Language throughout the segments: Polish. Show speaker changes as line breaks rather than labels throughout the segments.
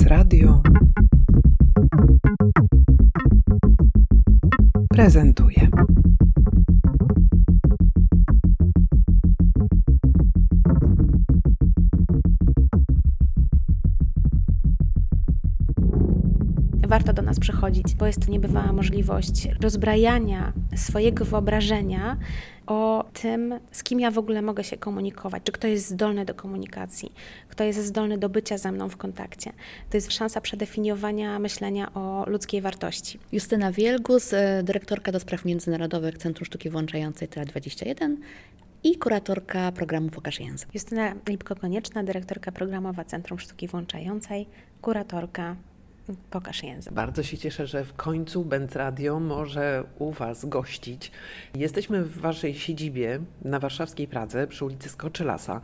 Bez Radio prezentuje.
Warto do nas przychodzić, bo jest to niebywała możliwość rozbrajania swojego wyobrażenia o tym, z kim ja w ogóle mogę się komunikować, czy kto jest zdolny do komunikacji, kto jest zdolny do bycia ze mną w kontakcie. To jest szansa przedefiniowania myślenia o ludzkiej wartości.
Justyna Wielgus, e, dyrektorka do spraw międzynarodowych Centrum Sztuki Włączającej TA21 i kuratorka programu Pokaż Język.
Justyna Lipko-Konieczna, dyrektorka programowa Centrum Sztuki Włączającej, kuratorka Pokaż język.
Bardzo się cieszę, że w końcu Bent Radio może u Was gościć. Jesteśmy w Waszej siedzibie na warszawskiej Pradze przy ulicy Skoczylasa.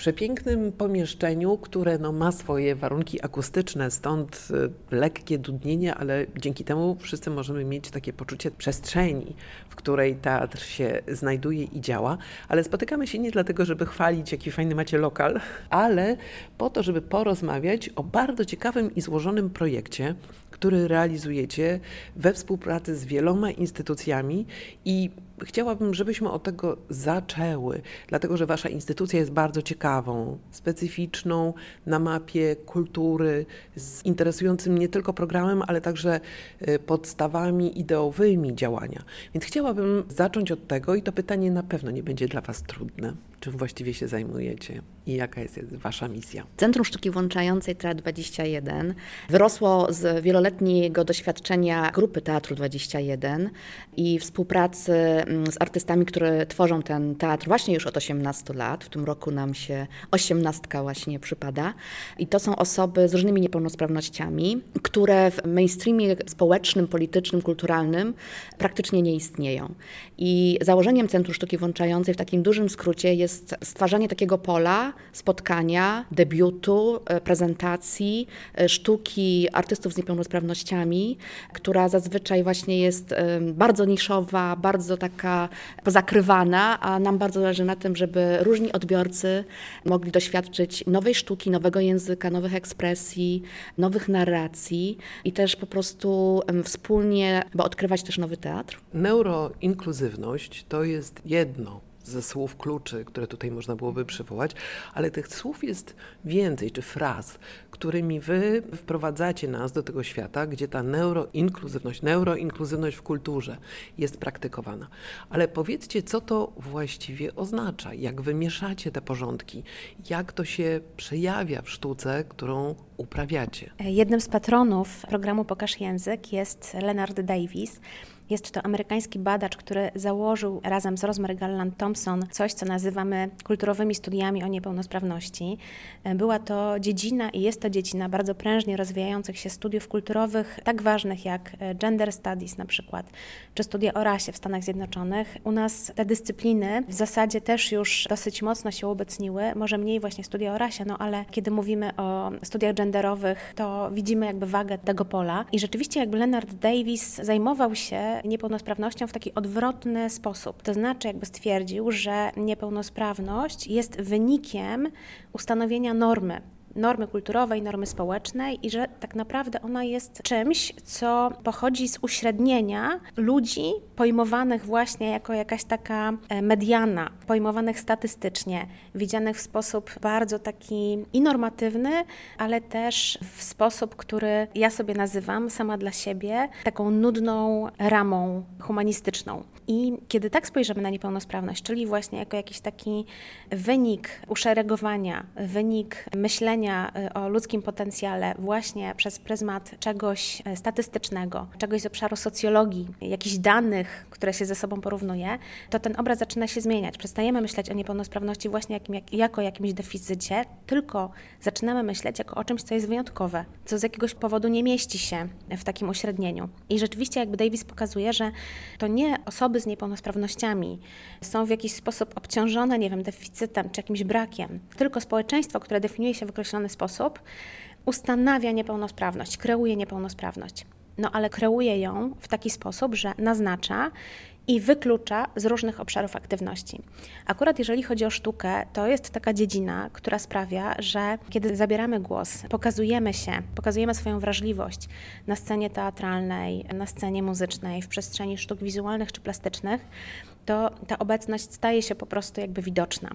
Przepięknym pomieszczeniu, które no, ma swoje warunki akustyczne, stąd y, lekkie dudnienie, ale dzięki temu wszyscy możemy mieć takie poczucie przestrzeni, w której teatr się znajduje i działa. Ale spotykamy się nie dlatego, żeby chwalić, jaki fajny macie lokal, ale po to, żeby porozmawiać o bardzo ciekawym i złożonym projekcie, który realizujecie we współpracy z wieloma instytucjami i chciałabym, żebyśmy od tego zaczęły, dlatego że Wasza instytucja jest bardzo ciekawą, specyficzną na mapie kultury, z interesującym nie tylko programem, ale także y, podstawami ideowymi działania. Więc chciałabym zacząć od tego i to pytanie na pewno nie będzie dla Was trudne. Czym właściwie się zajmujecie i jaka jest Wasza misja?
Centrum Sztuki Włączającej Teatr 21 wyrosło z wieloletniego doświadczenia grupy Teatru 21 i współpracy z artystami, które tworzą ten teatr właśnie już od 18 lat. W tym roku nam się osiemnastka właśnie przypada. I to są osoby z różnymi niepełnosprawnościami, które w mainstreamie społecznym, politycznym, kulturalnym praktycznie nie istnieją. I założeniem Centrum Sztuki Włączającej w takim dużym skrócie jest stwarzanie takiego pola spotkania, debiutu, e, prezentacji e, sztuki artystów z niepełnosprawnościami, która zazwyczaj właśnie jest bardzo niszowa, bardzo taka zakrywana, a nam bardzo zależy na tym, żeby różni odbiorcy mogli doświadczyć nowej sztuki, nowego języka, nowych ekspresji, nowych narracji i też po prostu wspólnie, bo odkrywać też nowy teatr.
Neuroinkluzywność to jest jedno ze słów kluczy, które tutaj można byłoby przywołać, ale tych słów jest więcej, czy fraz, którymi wy wprowadzacie nas do tego świata, gdzie ta neuroinkluzywność, neuroinkluzywność w kulturze jest praktykowana. Ale powiedzcie, co to właściwie oznacza, jak wymieszacie te porządki, jak to się przejawia w sztuce, którą uprawiacie.
Jednym z patronów programu Pokaż Język jest Leonard Davis. Jest to amerykański badacz, który założył razem z Rosemary Galland Thompson coś, co nazywamy kulturowymi studiami o niepełnosprawności. Była to dziedzina i jest to dziedzina bardzo prężnie rozwijających się studiów kulturowych, tak ważnych jak gender studies na przykład, czy studia o rasie w Stanach Zjednoczonych. U nas te dyscypliny w zasadzie też już dosyć mocno się uobecniły, może mniej właśnie studia o rasie, no ale kiedy mówimy o studiach genderowych, to widzimy jakby wagę tego pola. I rzeczywiście jakby Leonard Davis zajmował się niepełnosprawnością w taki odwrotny sposób. To znaczy, jakby stwierdził, że niepełnosprawność jest wynikiem ustanowienia normy normy kulturowej, normy społecznej i że tak naprawdę ona jest czymś, co pochodzi z uśrednienia ludzi pojmowanych właśnie jako jakaś taka e, mediana, pojmowanych statystycznie, widzianych w sposób bardzo taki i normatywny, ale też w sposób, który ja sobie nazywam sama dla siebie taką nudną ramą humanistyczną. I kiedy tak spojrzymy na niepełnosprawność, czyli właśnie jako jakiś taki wynik uszeregowania, wynik myślenia y, o ludzkim potencjale właśnie przez pryzmat czegoś y, statystycznego, czegoś z obszaru socjologii, jakichś danych, które się ze sobą porównuje, to ten obraz zaczyna się zmieniać. Przestajemy myśleć o niepełnosprawności właśnie jakim, jak, jako jakimś deficycie, tylko zaczynamy myśleć jako o czymś, co jest wyjątkowe, co z jakiegoś powodu nie mieści się w takim uśrednieniu. I rzeczywiście jakby Davis pokazuje, że to nie osoby z niepełnosprawnościami są w jakiś sposób obciążone, nie wiem, deficytem czy jakimś brakiem, tylko społeczeństwo, które definiuje się w określony sposób, ustanawia niepełnosprawność, kreuje niepełnosprawność. No ale kreuje ją w taki sposób, że naznacza, i wyklucza z różnych obszarów aktywności. Akurat jeżeli chodzi o sztukę, to jest taka dziedzina, która sprawia, że kiedy zabieramy głos, pokazujemy się, pokazujemy swoją wrażliwość na scenie teatralnej, na scenie muzycznej, w przestrzeni sztuk wizualnych czy plastycznych, to ta obecność staje się po prostu jakby widoczna.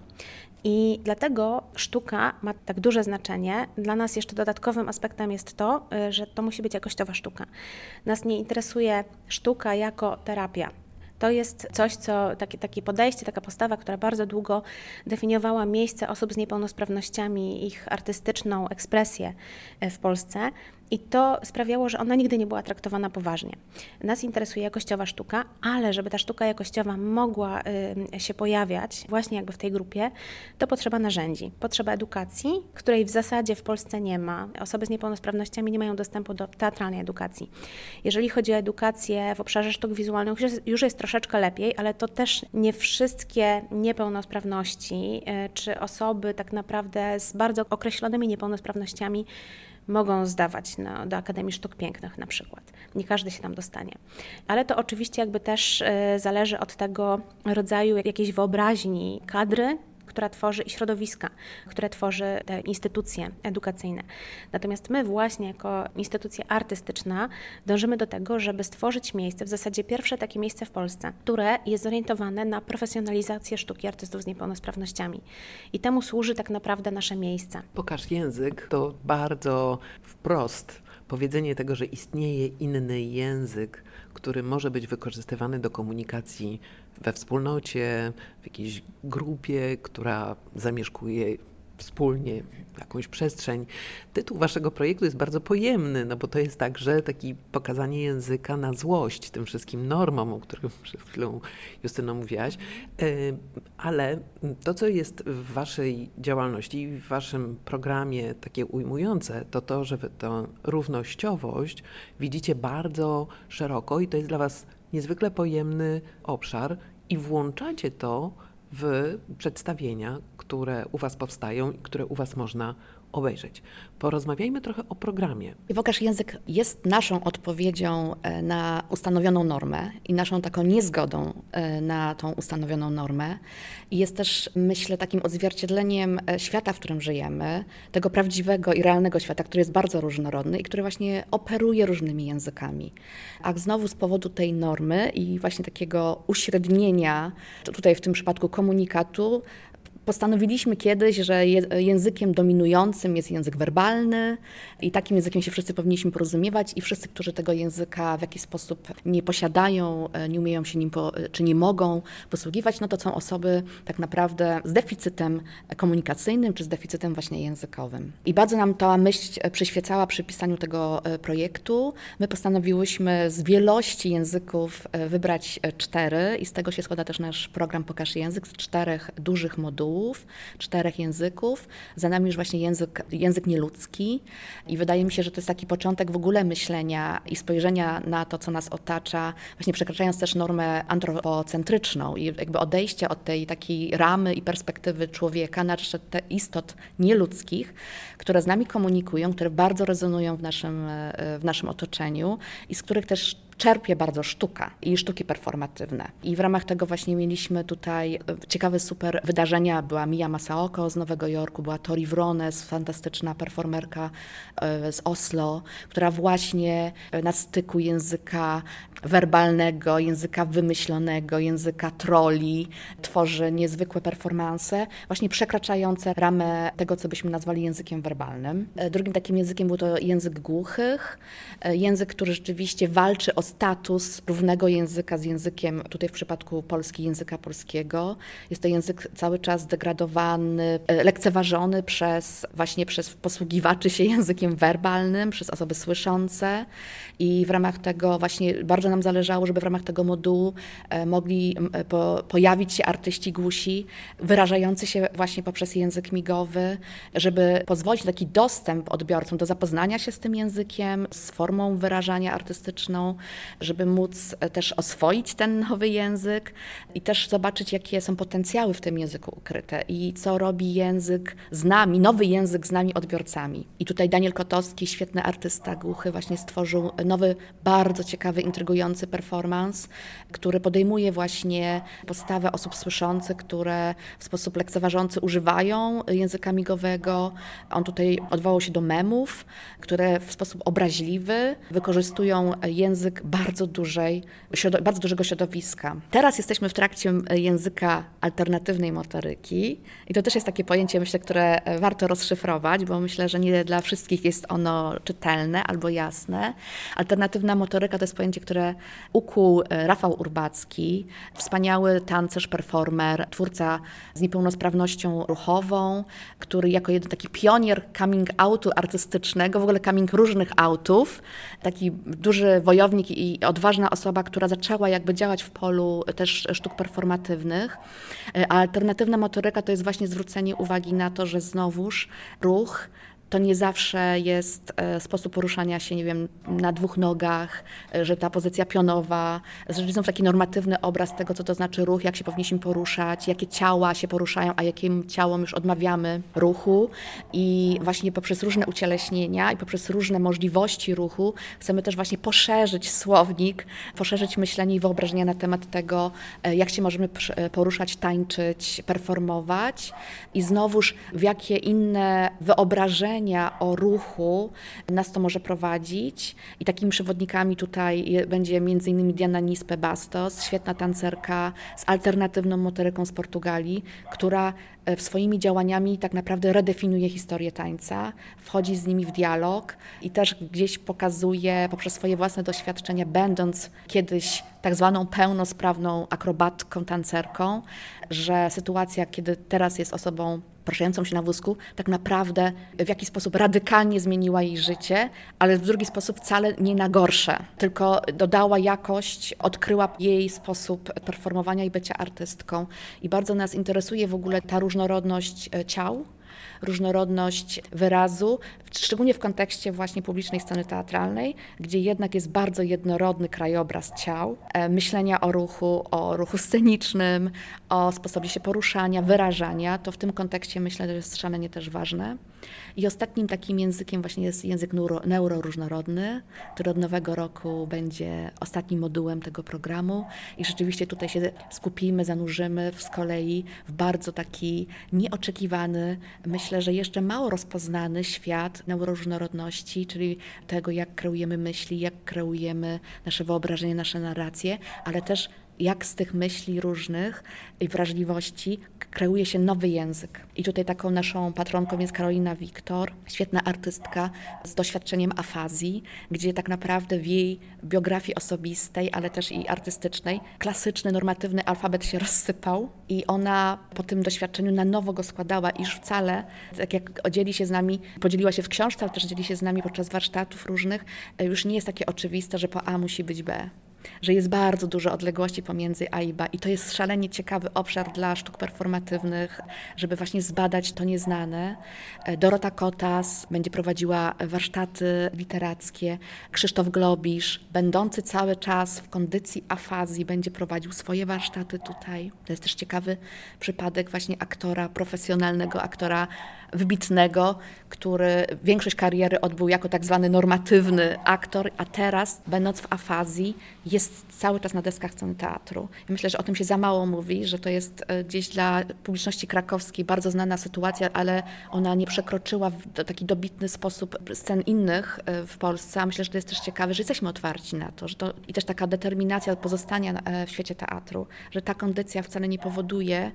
I dlatego sztuka ma tak duże znaczenie. Dla nas jeszcze dodatkowym aspektem jest to, y, że to musi być jakościowa sztuka. Nas nie interesuje sztuka jako terapia. To jest coś, co takie, takie podejście, taka postawa, która bardzo długo definiowała miejsce osób z niepełnosprawnościami, ich artystyczną ekspresję y, w Polsce. I to sprawiało, że ona nigdy nie była traktowana poważnie. Nas interesuje jakościowa sztuka, ale żeby ta sztuka jakościowa mogła y, się pojawiać właśnie jakby w tej grupie, to potrzeba narzędzi, potrzeba edukacji, której w zasadzie w Polsce nie ma. Osoby z niepełnosprawnościami nie mają dostępu do teatralnej edukacji. Jeżeli chodzi o edukację w obszarze sztuk wizualnych, już jest, troszeczkę lepiej, ale to też nie wszystkie niepełnosprawności y, czy osoby tak naprawdę z bardzo określonymi niepełnosprawnościami mogą zdawać na, do Akademii Sztuk Pięknych na przykład. Nie każdy się tam dostanie. Ale to oczywiście jakby też y, zależy od tego rodzaju jakiejś wyobraźni kadry, która tworzy i środowiska, które tworzy te instytucje edukacyjne. Natomiast my właśnie jako instytucja artystyczna dążymy do tego, żeby stworzyć miejsce, w zasadzie pierwsze takie miejsce w Polsce, które jest zorientowane na profesjonalizację sztuki artystów z niepełnosprawnościami. I temu służy tak naprawdę nasze miejsce.
Pokaż język to bardzo wprost powiedzenie tego, że istnieje inny język, który może być wykorzystywany do komunikacji we wspólnocie, w jakiejś grupie, która zamieszkuje wspólnie jakąś przestrzeń. Tytuł waszego projektu jest bardzo pojemny, no bo to jest także taki pokazanie języka na złość tym wszystkim normom, o których przed chwilą Justyno mówiłaś. E, ale to, co jest w waszej działalności w waszym programie takie ujmujące, to to, że tę równościowość widzicie bardzo szeroko i to jest dla was niezwykle pojemny obszar i włączacie to w przedstawienia, które u Was powstają i które u Was można obejrzeć. Porozmawiajmy trochę o programie.
Pokaż Język jest naszą odpowiedzią e, na ustanowioną normę i naszą taką niezgodą e, na tą ustanowioną normę. I jest też, myślę, takim odzwierciedleniem e, świata, w którym żyjemy, tego prawdziwego i realnego świata, który jest bardzo różnorodny i który właśnie operuje różnymi językami. A znowu z powodu tej normy i właśnie takiego uśrednienia, tutaj w tym przypadku komunikatu, Postanowiliśmy kiedyś, że językiem dominującym jest język werbalny i takim językiem się wszyscy powinniśmy porozumiewać i wszyscy, którzy tego języka w jakiś sposób nie posiadają, e, nie umieją się nim, po, e, czy nie mogą posługiwać, no to są osoby tak naprawdę z deficytem komunikacyjnym, czy z deficytem właśnie językowym. I bardzo nam ta myśl przyświecała przy pisaniu tego e, projektu. My postanowiłyśmy z wielości języków wybrać cztery i z tego się składa też nasz program Pokaż Język z czterech dużych modułów czterech języków. Za nami już właśnie język, język nieludzki i wydaje mi się, że to jest taki początek w ogóle myślenia i spojrzenia na to, co nas otacza, właśnie przekraczając też normę antropocentryczną i jakby odejście od tej takiej ramy i perspektywy człowieka na rzecz te istot nieludzkich, które z nami komunikują, które bardzo rezonują w naszym, w naszym otoczeniu i z których też czerpie bardzo sztuka i sztuki performatywne. I w ramach tego właśnie mieliśmy tutaj e, ciekawe, super wydarzenia. Była Mia Masaoko z Nowego Jorku, była Tori Wrones, fantastyczna performerka e, z Oslo, która właśnie e, na styku języka werbalnego, języka wymyślonego, języka troli tworzy niezwykłe performanse, właśnie przekraczające ramę tego, co byśmy nazwali językiem werbalnym. Drugim takim językiem był to język głuchych, język, który rzeczywiście walczy o status równego języka z językiem, tutaj w przypadku Polski, języka polskiego. Jest to język cały czas degradowany, e, lekceważony przez właśnie przez posługiwaczy się językiem werbalnym, przez osoby słyszące i w ramach tego właśnie bardzo nam zależało, żeby w ramach tego modułu e, mogli e, po, pojawić się artyści głusi, wyrażający się właśnie poprzez język migowy, żeby pozwolić taki dostęp odbiorcom do zapoznania się z tym językiem, z formą wyrażania artystyczną, żeby móc też oswoić ten nowy język i też zobaczyć, jakie są potencjały w tym języku ukryte i co robi język z nami, nowy język z nami odbiorcami. I tutaj Daniel Kotowski, świetny artysta głuchy, właśnie stworzył nowy, bardzo ciekawy, intrygujący performance, który podejmuje właśnie postawę osób słyszących, które w sposób lekceważący używają języka migowego. On tutaj odwołał się do memów, które w sposób obraźliwy wykorzystują język bardzo, dużej, bardzo dużego środowiska. Teraz jesteśmy w trakcie języka alternatywnej motoryki i to też jest takie pojęcie, myślę, które warto rozszyfrować, bo myślę, że nie dla wszystkich jest ono czytelne albo jasne. Alternatywna motoryka to jest pojęcie, które ukuł Rafał Urbacki, wspaniały tancerz, performer, twórca z niepełnosprawnością ruchową, który jako jeden taki pionier coming outu artystycznego, w ogóle coming różnych outów, taki duży wojownik i odważna osoba, która zaczęła jakby działać w polu też sztuk performatywnych. A alternatywna motoryka to jest właśnie zwrócenie uwagi na to, że znowuż ruch to nie zawsze jest e, sposób poruszania się, nie wiem, na dwóch nogach, e, że ta pozycja pionowa, że są taki normatywny obraz tego, co to znaczy ruch, jak się powinniśmy poruszać, jakie ciała się poruszają, a jakim ciałom już odmawiamy ruchu. I właśnie poprzez różne ucieleśnienia i poprzez różne możliwości ruchu chcemy też właśnie poszerzyć słownik, poszerzyć myślenie i wyobrażenia na temat tego, e, jak się możemy poruszać, tańczyć, performować i znowuż w jakie inne wyobrażenia, o ruchu nas to może prowadzić. I takimi przewodnikami tutaj będzie m.in. Diana Nispe Bastos, świetna tancerka z alternatywną motoryką z Portugalii, która E, swoimi działaniami tak naprawdę redefiniuje historię tańca, wchodzi z nimi w dialog i też gdzieś pokazuje poprzez swoje własne doświadczenia, będąc kiedyś tak zwaną pełnosprawną akrobatką, tancerką, że sytuacja, kiedy teraz jest osobą poruszającą się na wózku, tak naprawdę w jakiś sposób radykalnie zmieniła jej życie, ale w drugi sposób wcale nie na gorsze, tylko dodała jakość, odkryła jej sposób performowania i bycia artystką. I bardzo nas interesuje w ogóle ta różnorodność e, ciał, różnorodność wyrazu, szczególnie w kontekście właśnie publicznej sceny teatralnej, gdzie jednak jest bardzo jednorodny krajobraz ciał, e, myślenia o ruchu, o ruchu scenicznym, o sposobie się poruszania, wyrażania, to w tym kontekście myślę, że jest szalenie też ważne. I ostatnim takim językiem właśnie jest język neuro, neuroróżnorodny, który od nowego roku będzie ostatnim modułem tego programu. I rzeczywiście tutaj się skupimy, zanurzymy z kolei w bardzo taki nieoczekiwany, myślę, że jeszcze mało rozpoznany świat neuroróżnorodności, czyli tego, jak kreujemy myśli, jak kreujemy nasze wyobrażenie, nasze narracje, ale też jak z tych myśli różnych i wrażliwości kreuje się nowy język. I tutaj taką naszą patronką jest Karolina Wiktor, świetna artystka z doświadczeniem afazji, gdzie tak naprawdę w jej biografii osobistej, ale też i artystycznej, klasyczny, normatywny alfabet się rozsypał i ona po tym doświadczeniu na nowo go składała, iż wcale, tak jak dzieli się z nami, podzieliła się w książce, ale też dzieli się z nami podczas warsztatów różnych, już nie jest takie oczywiste, że po A musi być B że jest bardzo dużo odległości pomiędzy A i B i to jest szalenie ciekawy obszar dla sztuk performatywnych, żeby właśnie zbadać to nieznane. Dorota Kotas będzie prowadziła warsztaty literackie, Krzysztof Globisz, będący cały czas w kondycji afazji, będzie prowadził swoje warsztaty tutaj. To jest też ciekawy przypadek właśnie aktora, profesjonalnego aktora wybitnego, który większość kariery odbył jako tak zwany normatywny aktor, a teraz, będąc w afazji, jest cały czas na deskach sceny teatru. I myślę, że o tym się za mało mówi, że to jest e, gdzieś dla publiczności krakowskiej bardzo znana sytuacja, ale ona nie przekroczyła w taki dobitny sposób scen innych e, w Polsce. A myślę, że to jest też ciekawe, że jesteśmy otwarci na to, że to i też taka determinacja pozostania e, w świecie teatru, że ta kondycja wcale nie powoduje,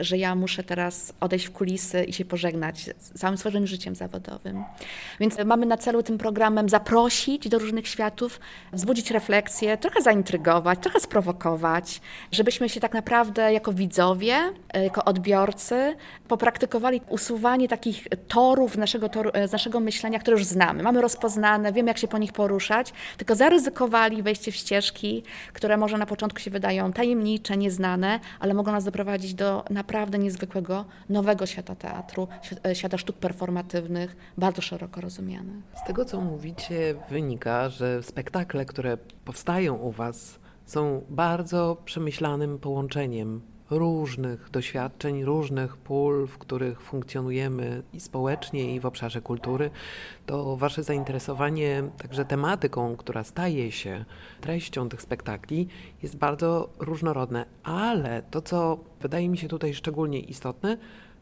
że ja muszę teraz odejść w kulisy i się pożegnać z całym swoim życiem zawodowym. Więc mamy na celu tym programem zaprosić do różnych światów, wzbudzić refleksję, trochę zaintrygować, trochę sprowokować, żebyśmy się tak naprawdę jako widzowie, jako odbiorcy popraktykowali usuwanie takich torów naszego, toru, z naszego myślenia, które już znamy. Mamy rozpoznane, wiemy jak się po nich poruszać, tylko zaryzykowali wejście w ścieżki, które może na początku się wydają tajemnicze, nieznane, ale mogą nas doprowadzić do naprawdę naprawdę niezwykłego, nowego świata teatru, e, świata sztuk performatywnych, bardzo szeroko rozumianych.
Z tego, co mówicie, wynika, że spektakle, które powstają u Was, są bardzo przemyślanym połączeniem różnych doświadczeń, różnych pól, w których funkcjonujemy i społecznie, i w obszarze kultury, to Wasze zainteresowanie także tematyką, która staje się treścią tych spektakli, jest bardzo różnorodne. Ale to, co wydaje mi się tutaj szczególnie istotne,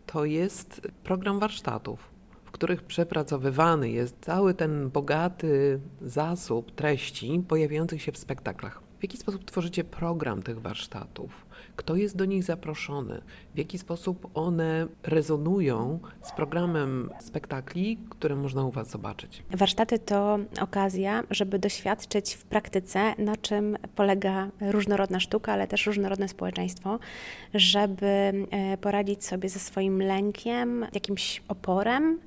to jest program warsztatów w których przepracowywany jest cały ten bogaty zasób treści pojawiających się w spektaklach. W jaki sposób tworzycie program tych warsztatów? Kto jest do nich zaproszony? W jaki sposób one rezonują z programem spektakli, które można u Was zobaczyć?
Warsztaty to okazja, żeby doświadczyć w praktyce, na czym polega różnorodna sztuka, ale też różnorodne społeczeństwo, żeby e, poradzić sobie ze swoim lękiem, jakimś oporem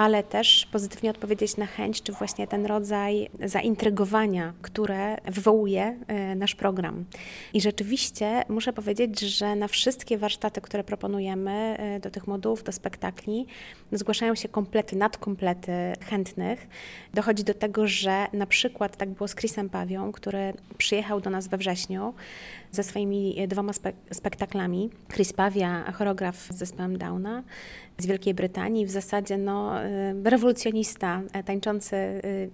ale też pozytywnie odpowiedzieć na chęć, czy właśnie ten rodzaj zaintrygowania, które wywołuje e, nasz program. I rzeczywiście muszę powiedzieć, że na wszystkie warsztaty, które proponujemy, e, do tych modułów, do spektakli, zgłaszają się komplety, nadkomplety chętnych. Dochodzi do tego, że na przykład tak było z Chrisem Pawią, który przyjechał do nas we wrześniu ze swoimi dwoma spek spektaklami. Chris Pawia, choreograf z zespołem Downa, z Wielkiej Brytanii, w zasadzie no, y, rewolucjonista, e, tańczący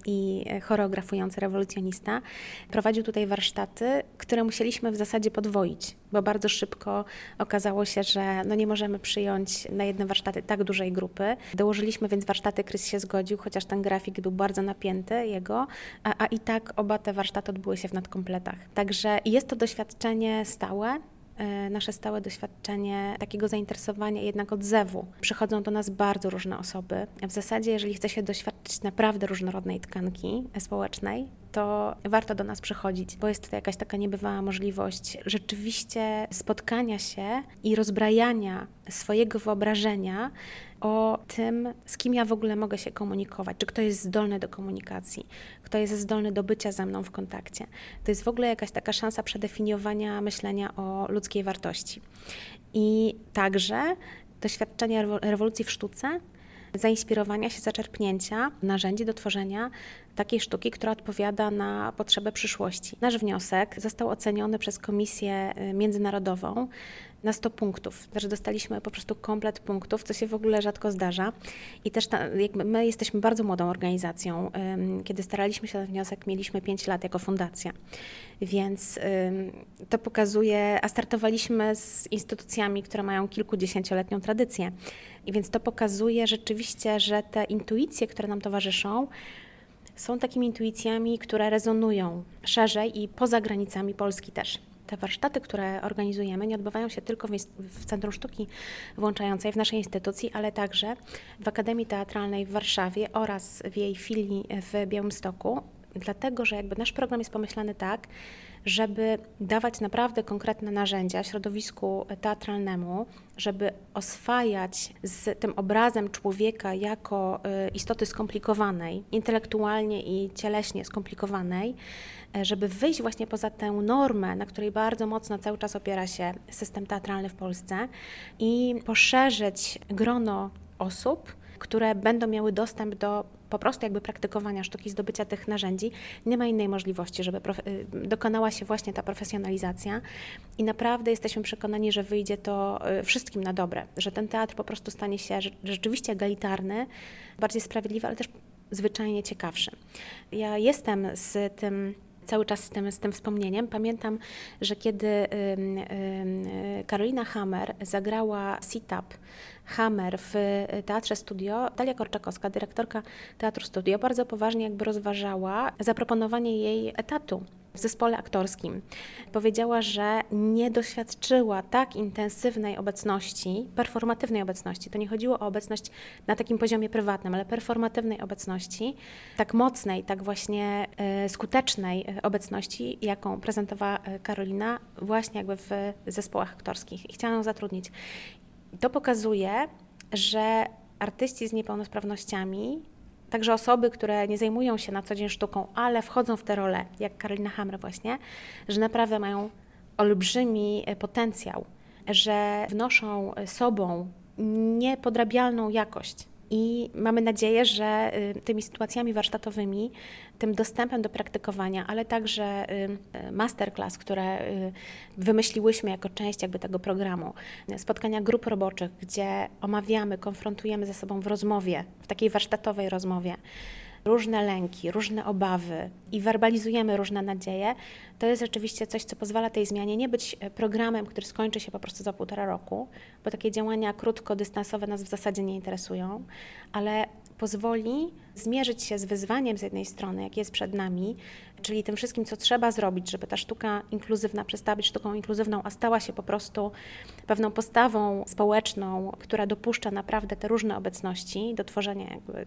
i choreografujący rewolucjonista, prowadził tutaj warsztaty, które musieliśmy w zasadzie podwoić, bo bardzo szybko okazało się, że no nie możemy przyjąć na jedne warsztaty tak dużej grupy. Dołożyliśmy więc warsztaty, Krys się zgodził, chociaż ten grafik był bardzo napięty jego, a, a i tak oba te warsztaty odbyły się w nadkompletach. Także jest to doświadczenie stałe, E, nasze stałe doświadczenie takiego zainteresowania jednak odzewu. Przychodzą do nas bardzo różne osoby. W zasadzie, jeżeli chce się doświadczyć naprawdę różnorodnej tkanki społecznej, to warto do nas przychodzić, bo jest to jakaś taka niebywała możliwość rzeczywiście spotkania się i rozbrajania swojego wyobrażenia o tym, z kim ja w ogóle mogę się komunikować, czy kto jest zdolny do komunikacji, kto jest zdolny do bycia ze mną w kontakcie. To jest w ogóle jakaś taka szansa przedefiniowania myślenia o ludzkiej wartości. I także doświadczenie rewolucji w sztuce zainspirowania się, zaczerpnięcia narzędzi do tworzenia takiej sztuki, która odpowiada na potrzebę przyszłości. Nasz wniosek został oceniony przez Komisję y, Międzynarodową na 100 punktów. Znaczy dostaliśmy po prostu komplet punktów, co się w ogóle rzadko zdarza. I też ta, my jesteśmy bardzo młodą organizacją. Kiedy staraliśmy się na wniosek, mieliśmy 5 lat jako fundacja. Więc to pokazuje, a startowaliśmy z instytucjami, które mają kilkudziesięcioletnią tradycję. I więc to pokazuje rzeczywiście, że te intuicje, które nam towarzyszą, są takimi intuicjami, które rezonują szerzej i poza granicami Polski też. Te warsztaty, które organizujemy, nie odbywają się tylko w, Centrum Sztuki Włączającej, w naszej instytucji, ale także w Akademii Teatralnej w Warszawie oraz w jej filii w Białymstoku, dlatego że jakby nasz program jest pomyślany tak, żeby dawać naprawdę konkretne narzędzia środowisku teatralnemu, żeby oswajać z tym obrazem człowieka jako y, istoty skomplikowanej, intelektualnie i cieleśnie skomplikowanej, e, żeby wyjść właśnie poza tę normę, na której bardzo mocno cały czas opiera się system teatralny w Polsce i poszerzyć grono osób, które będą miały dostęp do po prostu jakby praktykowania sztuki, zdobycia tych narzędzi, nie ma innej możliwości, żeby y, dokonała się właśnie ta profesjonalizacja i naprawdę jesteśmy przekonani, że wyjdzie to y, wszystkim na dobre, że ten teatr po prostu stanie się rzeczywiście egalitarny, bardziej sprawiedliwy, ale też zwyczajnie ciekawszy. Ja jestem z tym cały czas z tym, z tym wspomnieniem. Pamiętam, że kiedy Karolina Hammer zagrała sit-up Hammer w Teatrze Studio, Dalia Korczakowska, dyrektorka Teatru Studio, bardzo poważnie jakby rozważała zaproponowanie jej etatu w zespole aktorskim. Powiedziała, że nie doświadczyła tak intensywnej obecności, performatywnej obecności. To nie chodziło o obecność na takim poziomie prywatnym, ale performatywnej obecności, tak mocnej, tak właśnie e, skutecznej obecności, jaką prezentowała e, Karolina właśnie jakby w zespołach aktorskich. I chciałam ją zatrudnić. To pokazuje, że artyści z niepełnosprawnościami Także osoby, które nie zajmują się na co dzień sztuką, ale wchodzą w te role, jak Karolina Hammer właśnie, że naprawdę mają olbrzymi e, potencjał że wnoszą sobą niepodrabialną jakość. I mamy nadzieję, że y, tymi sytuacjami warsztatowymi, tym dostępem do praktykowania, ale także y, masterclass, które y, wymyśliłyśmy jako część jakby tego programu, spotkania grup roboczych, gdzie omawiamy, konfrontujemy ze sobą w rozmowie, w takiej warsztatowej rozmowie, różne lęki, różne obawy i werbalizujemy różne nadzieje, to jest rzeczywiście coś, co pozwala tej zmianie nie być e, programem, który skończy się po prostu za półtora roku, bo takie działania krótkodystansowe nas w zasadzie nie interesują, ale pozwoli zmierzyć się z wyzwaniem z jednej strony, jakie jest przed nami, czyli tym wszystkim, co trzeba zrobić, żeby ta sztuka inkluzywna przestała być sztuką inkluzywną, a stała się po prostu pewną postawą społeczną, która dopuszcza naprawdę te różne obecności do tworzenia jakby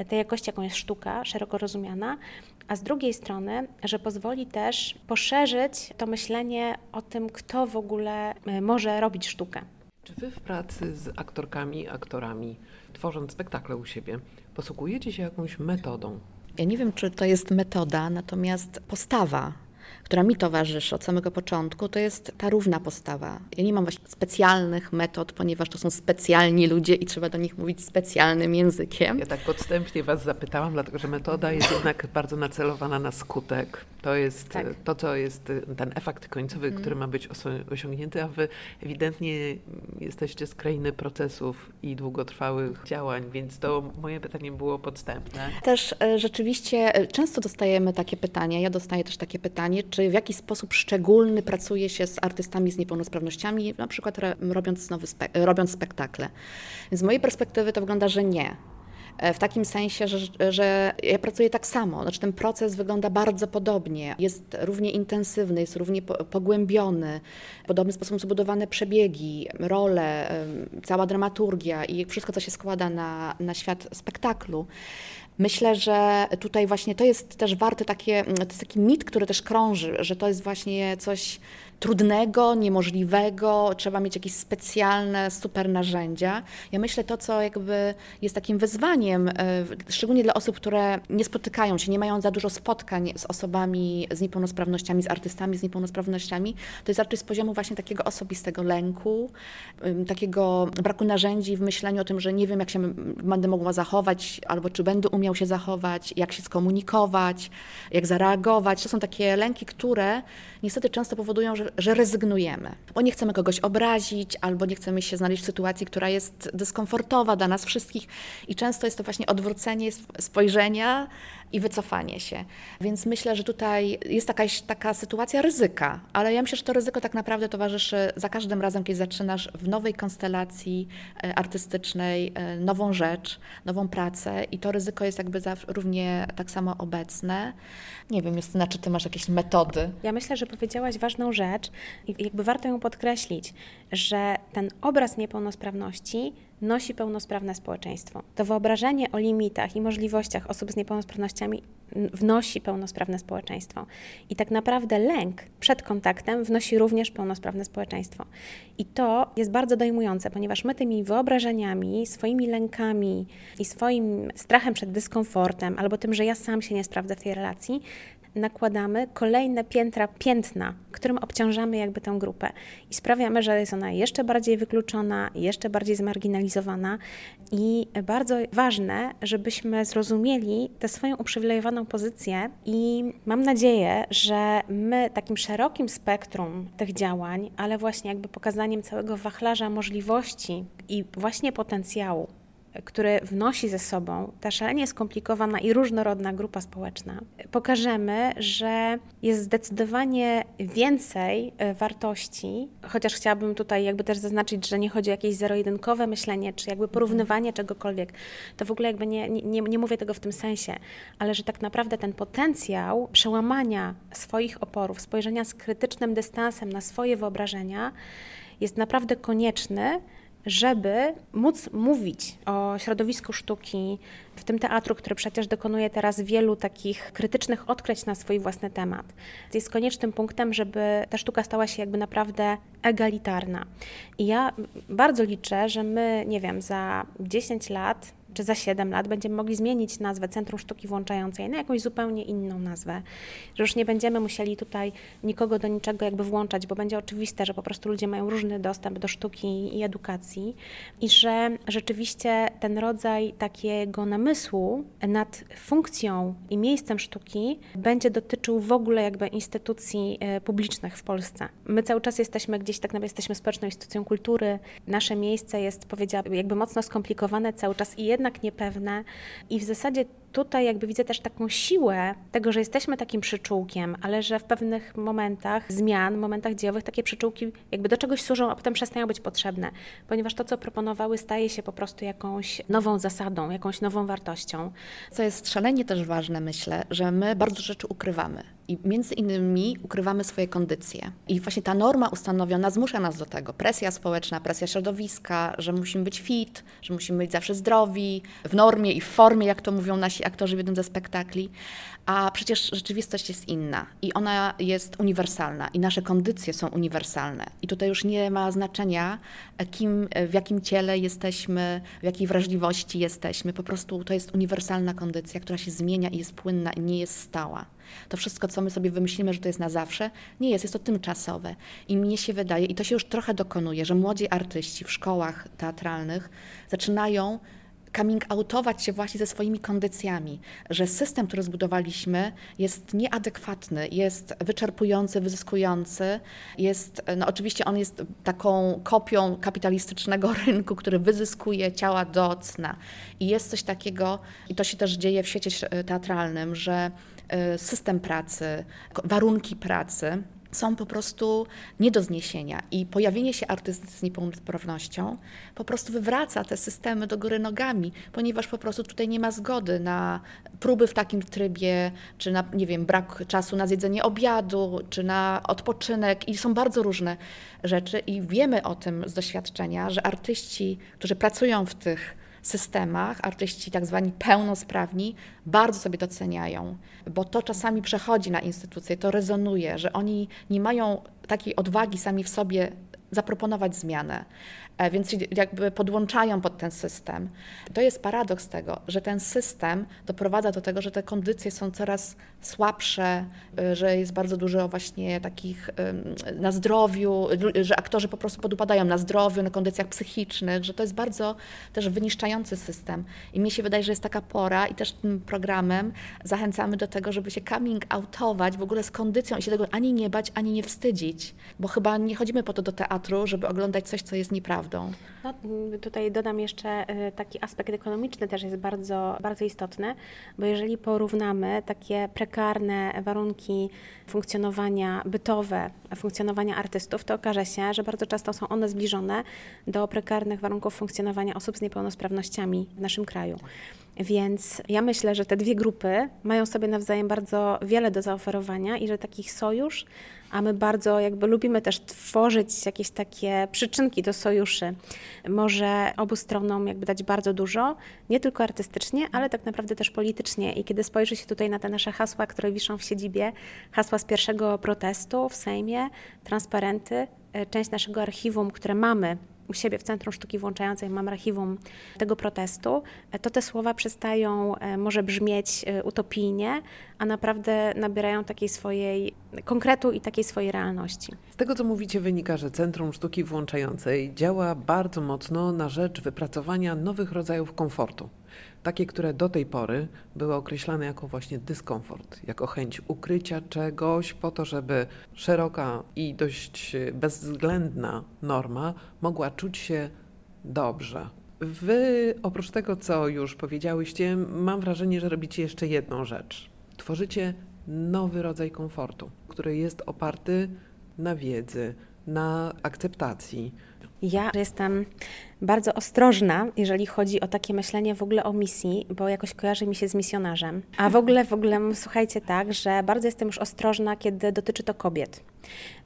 y, tej jakości, jaką jest sztuka, szeroko rozumiana, a z drugiej strony, że pozwoli też poszerzyć to myślenie o tym, kto w ogóle y, może robić sztukę.
Czy wy w pracy z aktorkami, aktorami, tworząc spektakle u siebie, posługujecie się jakąś metodą?
Ja nie wiem, czy to jest metoda, natomiast postawa która mi towarzyszy od samego początku, to jest ta równa postawa. Ja nie mam właśnie specjalnych metod, ponieważ to są specjalni ludzie i trzeba do nich mówić specjalnym językiem.
Ja tak podstępnie Was zapytałam, dlatego że metoda jest jednak bardzo nacelowana na skutek. To jest tak. to, co jest ten efekt końcowy, hmm. który ma być osiągnięty, a Wy ewidentnie jesteście z krainy procesów i długotrwałych działań, więc to moje pytanie było podstępne.
Też e, rzeczywiście e, często dostajemy takie pytania, ja dostaję też takie pytanie, czy w jakiś sposób szczególny pracuje się z artystami z niepełnosprawnościami, na przykład robiąc, nowy robiąc spektakle. Więc z mojej perspektywy to wygląda, że nie. E, w takim sensie, że, że ja pracuję tak samo. Znaczy ten proces wygląda bardzo podobnie. Jest równie intensywny, jest równie pogłębiony. W podobny sposób są budowane przebiegi, role, cała dramaturgia i wszystko, co się składa na, na świat spektaklu. Myślę, że tutaj właśnie to jest też warte takie, to jest taki mit, który też krąży, że to jest właśnie coś trudnego, niemożliwego, trzeba mieć jakieś specjalne, super narzędzia. Ja myślę to, co jakby jest takim wyzwaniem, e, szczególnie dla osób, które nie spotykają się, nie mają za dużo spotkań z osobami z niepełnosprawnościami, z artystami z niepełnosprawnościami, to jest raczej z poziomu właśnie takiego osobistego lęku, takiego braku narzędzi w myśleniu o tym, że nie wiem, jak się będę mogła zachować, albo czy będę umiał się zachować, jak się skomunikować, jak zareagować. To są takie lęki, które niestety często powodują, że, że rezygnujemy, bo nie chcemy kogoś obrazić, albo nie chcemy się znaleźć w sytuacji, która jest dyskomfortowa dla nas wszystkich. I często jest to właśnie odwrócenie spojrzenia i wycofanie się. Więc myślę, że tutaj jest jakaś taka sytuacja ryzyka, ale ja myślę, że to ryzyko tak naprawdę towarzyszy za każdym razem, kiedy zaczynasz w nowej konstelacji e, artystycznej e, nową rzecz, nową pracę i to ryzyko jest jakby równie tak samo obecne. Nie wiem, Justyna, czy ty masz jakieś metody?
Ja myślę, że powiedziałaś ważną rzecz i jakby warto ją podkreślić, że ten obraz niepełnosprawności nosi pełnosprawne społeczeństwo. To wyobrażenie o limitach i możliwościach osób z niepełnosprawnościami wnosi pełnosprawne społeczeństwo. I tak naprawdę lęk przed kontaktem wnosi również pełnosprawne społeczeństwo. I to jest bardzo dojmujące, ponieważ my tymi wyobrażeniami, swoimi lękami i swoim strachem przed dyskomfortem, albo tym, że ja sam się nie sprawdzę w tej relacji, nakładamy kolejne piętra, piętna, którym obciążamy jakby tę grupę i sprawiamy, że jest ona jeszcze bardziej wykluczona, jeszcze bardziej zmarginalizowana i bardzo ważne, żebyśmy zrozumieli tę swoją uprzywilejowaną pozycję i mam nadzieję, że my takim szerokim spektrum tych działań, ale właśnie jakby pokazaniem całego wachlarza możliwości i właśnie potencjału który wnosi ze sobą ta szalenie skomplikowana i różnorodna grupa społeczna, pokażemy, że jest zdecydowanie więcej e, wartości, chociaż chciałabym tutaj jakby też zaznaczyć, że nie chodzi o jakieś zero-jedynkowe myślenie, czy jakby porównywanie czegokolwiek. To w ogóle jakby nie, nie, nie mówię tego w tym sensie, ale że tak naprawdę ten potencjał przełamania swoich oporów, spojrzenia z krytycznym dystansem na swoje wyobrażenia jest naprawdę konieczny, żeby móc mówić o środowisku sztuki, w tym teatru, który przecież dokonuje teraz wielu takich krytycznych odkryć na swój własny temat. Jest koniecznym punktem, żeby ta sztuka stała się jakby naprawdę egalitarna. I ja bardzo liczę, że my, nie wiem, za 10 lat czy za 7 lat będziemy mogli zmienić nazwę Centrum Sztuki Włączającej na jakąś zupełnie inną nazwę, że już nie będziemy musieli tutaj nikogo do niczego jakby włączać, bo będzie oczywiste, że po prostu ludzie mają różny dostęp do sztuki i edukacji. I że rzeczywiście ten rodzaj takiego namysłu nad funkcją i miejscem sztuki będzie dotyczył w ogóle jakby instytucji e, publicznych w Polsce. My cały czas jesteśmy gdzieś, tak naprawdę jesteśmy społeczną instytucją kultury, nasze miejsce jest, powiedziałabym, jakby mocno skomplikowane cały czas i jednak niepewne i w zasadzie tutaj jakby widzę też taką siłę tego, że jesteśmy takim przyczółkiem, ale że w pewnych momentach zmian, momentach dziejowych takie przyczółki jakby do czegoś służą, a potem przestają być potrzebne, ponieważ to, co proponowały, staje się po prostu jakąś nową zasadą, jakąś nową wartością.
Co jest szalenie też ważne, myślę, że my bardzo rzeczy ukrywamy. I między innymi ukrywamy swoje kondycje. I właśnie ta norma ustanowiona zmusza nas do tego. Presja społeczna, presja środowiska, że musimy być fit, że musimy być zawsze zdrowi, w normie i w formie, jak to mówią nasi aktorzy w jednym ze spektakli. A przecież rzeczywistość jest inna i ona jest uniwersalna i nasze kondycje są uniwersalne. I tutaj już nie ma znaczenia, kim, w jakim ciele jesteśmy, w jakiej wrażliwości jesteśmy. Po prostu to jest uniwersalna kondycja, która się zmienia i jest płynna i nie jest stała. To wszystko, co my sobie wymyślimy, że to jest na zawsze, nie jest, jest to tymczasowe. I mnie się wydaje, i to się już trochę dokonuje, że młodzi artyści w szkołach teatralnych zaczynają coming outować się właśnie ze swoimi kondycjami, że system, który zbudowaliśmy, jest nieadekwatny, jest wyczerpujący, wyzyskujący, jest, no oczywiście on jest taką kopią kapitalistycznego rynku, który wyzyskuje ciała do cna. I jest coś takiego, i to się też dzieje w świecie teatralnym, że y, system pracy, warunki pracy, są po prostu nie do zniesienia. I pojawienie się artysty z niepełnosprawnością po prostu wywraca te systemy do góry nogami, ponieważ po prostu tutaj nie ma zgody na próby w takim trybie, czy na, nie wiem, brak czasu na zjedzenie obiadu, czy na odpoczynek. I są bardzo różne rzeczy. I wiemy o tym z doświadczenia, że artyści, którzy pracują w tych systemach artyści tak zwani pełnosprawni bardzo sobie doceniają, bo to czasami przechodzi na instytucje, to rezonuje, że oni nie mają takiej odwagi sami w sobie zaproponować zmianę. E, więc jakby podłączają pod ten system. To jest paradoks tego, że ten system doprowadza do tego, że te kondycje są coraz słabsze, e, że jest bardzo dużo właśnie takich na zdrowiu, że aktorzy po prostu podupadają na zdrowiu, na kondycjach psychicznych, że to jest bardzo też wyniszczający system. I mi się wydaje, że jest taka pora i też tym programem zachęcamy do tego, żeby się coming outować w ogóle z kondycją i się tego ani nie bać, ani nie wstydzić, bo chyba nie chodzimy po to do teatru, żeby oglądać coś, co jest nieprawdą prawdą.
No, tutaj dodam jeszcze y, taki aspekt ekonomiczny też jest bardzo, bardzo istotny, bo jeżeli porównamy takie prekarne warunki funkcjonowania bytowe, funkcjonowania artystów, to okaże się, że bardzo często są one zbliżone do prekarnych warunków funkcjonowania osób z niepełnosprawnościami w naszym kraju. Więc ja myślę, że te dwie grupy mają sobie nawzajem bardzo wiele do zaoferowania i że takich sojusz, a my bardzo jakby lubimy też tworzyć jakieś takie przyczynki do sojuszy, może obu stronom jakby dać bardzo dużo, nie tylko artystycznie, ale tak naprawdę też politycznie. I kiedy spojrzy się tutaj na te nasze hasła, które wiszą w siedzibie, hasła z pierwszego protestu w Sejmie, transparenty, e, część naszego archiwum, które mamy u siebie w Centrum Sztuki Włączającej mam archiwum tego protestu, e, to te słowa przestają e, może brzmieć e, utopijnie, a naprawdę nabierają takiej swojej konkretu i takiej swojej realności.
Z tego, co mówicie, wynika, że Centrum Sztuki Włączającej działa bardzo mocno na rzecz wypracowania nowych rodzajów komfortu takie, które do tej pory były określane jako właśnie dyskomfort, jako chęć ukrycia czegoś po to, żeby szeroka i dość bezwzględna norma mogła czuć się dobrze. Wy, oprócz tego, co już powiedziałyście, mam wrażenie, że robicie jeszcze jedną rzecz. Tworzycie nowy rodzaj komfortu, który jest oparty na wiedzy, na akceptacji,
ja jestem bardzo ostrożna, jeżeli chodzi o takie myślenie w ogóle o misji, bo jakoś kojarzy mi się z misjonarzem. A w ogóle, w ogóle słuchajcie tak, że bardzo jestem już ostrożna, kiedy dotyczy to kobiet.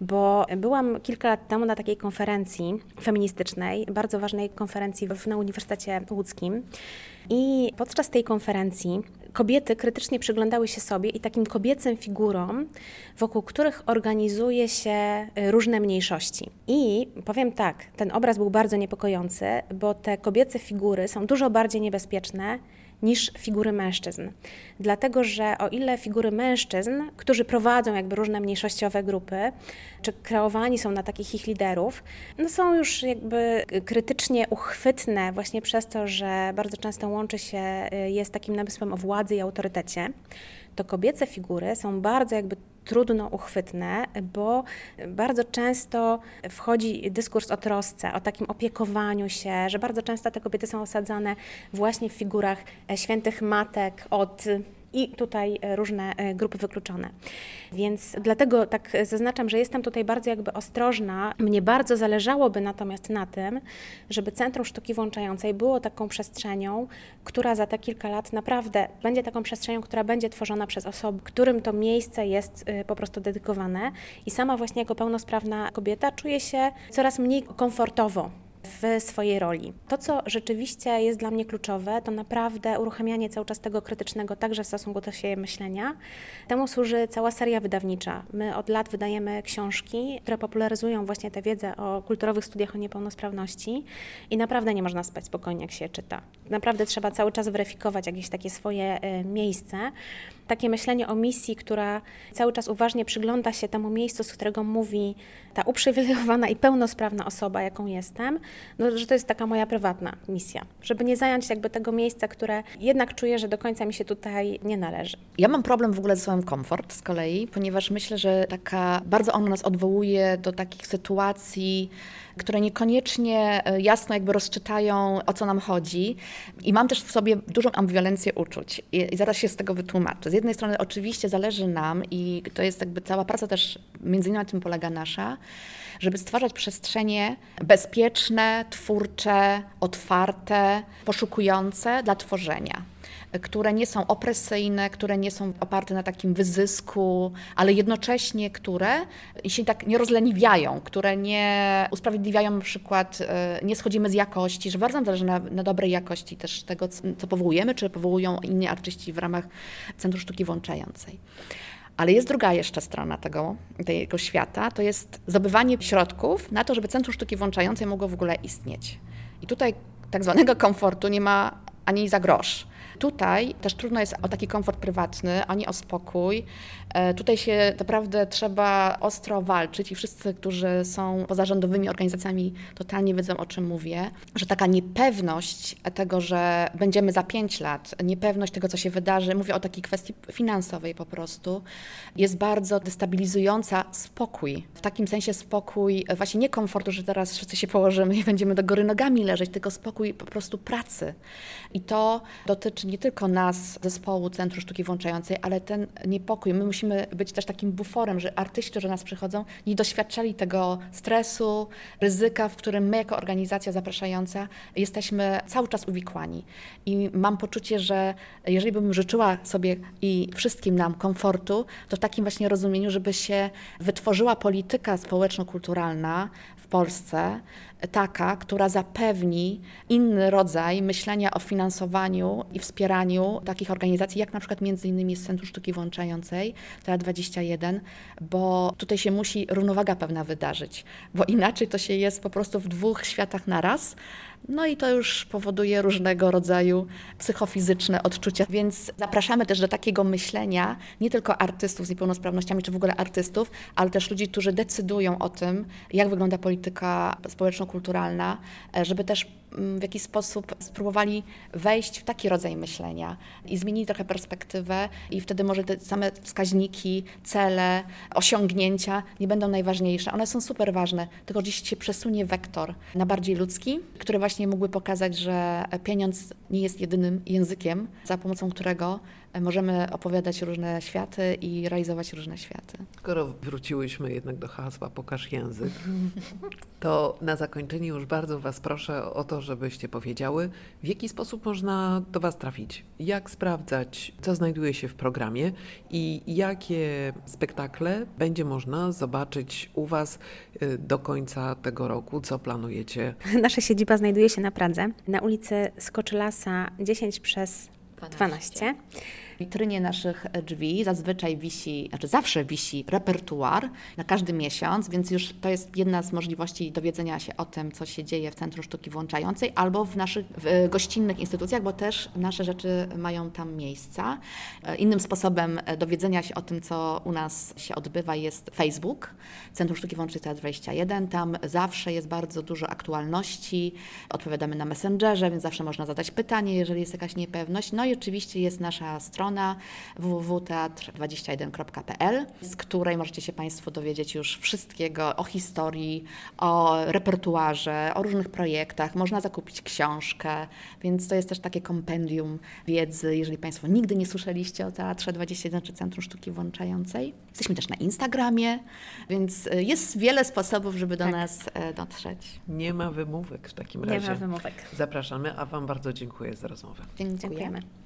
Bo byłam kilka lat temu na takiej konferencji feministycznej, bardzo ważnej konferencji na Uniwersytecie Łódzkim. I podczas tej konferencji kobiety krytycznie przyglądały się sobie i takim kobiecym figurom, wokół których organizuje się y, różne mniejszości. I powiem tak, ten obraz był bardzo niepokojący, bo te kobiece figury są dużo bardziej niebezpieczne niż figury mężczyzn. Dlatego, że o ile figury mężczyzn, którzy prowadzą jakby różne mniejszościowe grupy, czy kreowani są na takich ich liderów, no są już jakby krytycznie uchwytne właśnie przez to, że bardzo często łączy się y, jest takim namysłem o władzy i autorytecie, to kobiece figury są bardzo jakby trudno uchwytne, bo bardzo często wchodzi dyskurs o trosce, o takim opiekowaniu się, że bardzo często te kobiety są osadzane właśnie w figurach e, świętych matek od i tutaj e, różne e, grupy wykluczone. Więc dlatego tak zaznaczam, że jestem tutaj bardzo jakby ostrożna. Mnie bardzo zależałoby natomiast na tym, żeby Centrum Sztuki Włączającej było taką przestrzenią, która za te kilka lat naprawdę będzie taką przestrzenią, która będzie tworzona przez osoby, którym to miejsce jest e, po prostu dedykowane. I sama właśnie jako pełnosprawna kobieta czuję się coraz mniej komfortowo w swojej roli. To, co rzeczywiście jest dla mnie kluczowe, to naprawdę uruchamianie cały czas tego krytycznego, także w stosunku do siebie myślenia. Temu służy cała seria wydawnicza. My od lat wydajemy książki, które popularyzują właśnie tę wiedzę o kulturowych studiach o niepełnosprawności i naprawdę nie można spać spokojnie, jak się czyta. Naprawdę trzeba cały czas weryfikować jakieś takie swoje y, miejsce takie myślenie o misji, która cały czas uważnie przygląda się temu miejscu, z którego mówi ta uprzywilejowana i pełnosprawna osoba, jaką jestem, no, że to jest taka moja prywatna misja, żeby nie zająć jakby tego miejsca, które jednak czuję, że do końca mi się tutaj nie należy.
Ja mam problem w ogóle ze słowem komfort z kolei, ponieważ myślę, że taka bardzo ono nas odwołuje do takich sytuacji, które niekoniecznie e, jasno jakby rozczytają, o co nam chodzi. I mam też w sobie dużą ambiwalencję uczuć. I, zaraz się z tego wytłumaczę. Z jednej strony oczywiście zależy nam i to jest jakby cała praca też, między innymi na tym polega nasza, żeby stwarzać przestrzenie bezpieczne, twórcze, otwarte, poszukujące dla tworzenia które nie są opresyjne, które nie są oparte na takim wyzysku, ale jednocześnie które się tak nie rozleniwiają, które nie usprawiedliwiają na przykład, e, nie schodzimy z jakości, że bardzo nam zależy na, na dobrej jakości też tego, co powołujemy, czy powołują inni artyści w ramach Centrum Sztuki Włączającej. Ale jest druga jeszcze strona tego, tego świata, to jest zdobywanie środków na to, żeby Centrum Sztuki Włączającej mogło w ogóle istnieć. I tutaj tak zwanego komfortu nie ma ani za grosz. Tutaj też trudno jest o taki komfort prywatny, ani o spokój. E, tutaj się naprawdę trzeba ostro walczyć i wszyscy, którzy są pozarządowymi organizacjami, totalnie wiedzą, o czym mówię, że taka niepewność tego, że będziemy za pięć lat, niepewność tego, co się wydarzy, mówię o takiej kwestii finansowej po prostu, jest bardzo destabilizująca spokój. W takim sensie spokój, właśnie nie komfortu, że teraz wszyscy się położymy i będziemy do góry nogami leżeć, tylko spokój po prostu pracy. I to dotyczy nie tylko nas, zespołu Centrum Sztuki Włączającej, ale ten niepokój. My musimy być też takim buforem, że artyści, którzy do nas przychodzą, nie doświadczali tego stresu, ryzyka, w którym my jako organizacja zapraszająca jesteśmy cały czas uwikłani. I mam poczucie, że jeżeli bym życzyła sobie i wszystkim nam komfortu, to w takim właśnie rozumieniu, żeby się wytworzyła polityka społeczno-kulturalna w Polsce, taka, która zapewni inny rodzaj myślenia o finansowaniu i wspieraniu takich organizacji, jak na przykład między innymi z Centrum Sztuki Włączającej, TEA 21, bo tutaj się musi równowaga pewna wydarzyć, bo inaczej to się jest po prostu w dwóch światach naraz, no i to już powoduje różnego rodzaju psychofizyczne odczucia, więc zapraszamy też do takiego myślenia nie tylko artystów z niepełnosprawnościami, czy w ogóle artystów, ale też ludzi, którzy decydują o tym, jak wygląda polityka społeczno-kulturalna, e, żeby też mm, w jakiś sposób spróbowali wejść w taki rodzaj myślenia i zmienili trochę perspektywę i wtedy może te same wskaźniki, cele, osiągnięcia nie będą najważniejsze. One są super ważne, tylko gdzieś się przesunie wektor na bardziej ludzki, który właśnie mógłby pokazać, że pieniądz nie jest jedynym językiem, za pomocą którego możemy opowiadać różne światy i realizować różne światy.
Skoro wróciłyśmy jednak do hasła Pokaż język, to na zakończenie już bardzo Was proszę o to, żebyście powiedziały, w jaki sposób można do Was trafić, jak sprawdzać, co znajduje się w programie i jakie spektakle będzie można zobaczyć u Was y, do końca tego roku, co planujecie.
Nasza siedziba znajduje się na Pradze, na ulicy Skoczylasa 10 przez 12. 12.
Witrynie naszych drzwi zazwyczaj wisi, znaczy zawsze wisi repertuar na każdy miesiąc, więc już to jest jedna z możliwości dowiedzenia się o tym, co się dzieje w Centrum Sztuki Włączającej albo w naszych w gościnnych instytucjach, bo też nasze rzeczy mają tam miejsca. Innym sposobem dowiedzenia się o tym, co u nas się odbywa jest Facebook, Centrum Sztuki Włącznej Teatr 21. Tam zawsze jest bardzo dużo aktualności, odpowiadamy na Messengerze, więc zawsze można zadać pytanie, jeżeli jest jakaś niepewność. No i oczywiście jest nasza strona www.teatr21.pl, z której możecie się Państwo dowiedzieć już wszystkiego o historii, o repertuarze, o różnych projektach. Można zakupić książkę, więc to jest też takie kompendium wiedzy, jeżeli Państwo nigdy nie słyszeliście o Teatrze 21 czy Centrum Sztuki Włączającej. Jesteśmy też na Instagramie, więc y, jest wiele sposobów, żeby do tak. nas e, dotrzeć.
Nie ma wymówek w takim razie.
Nie ma wymówek.
Zapraszamy, a Wam bardzo dziękuję za rozmowę.
Dziękujemy. Dziękujemy.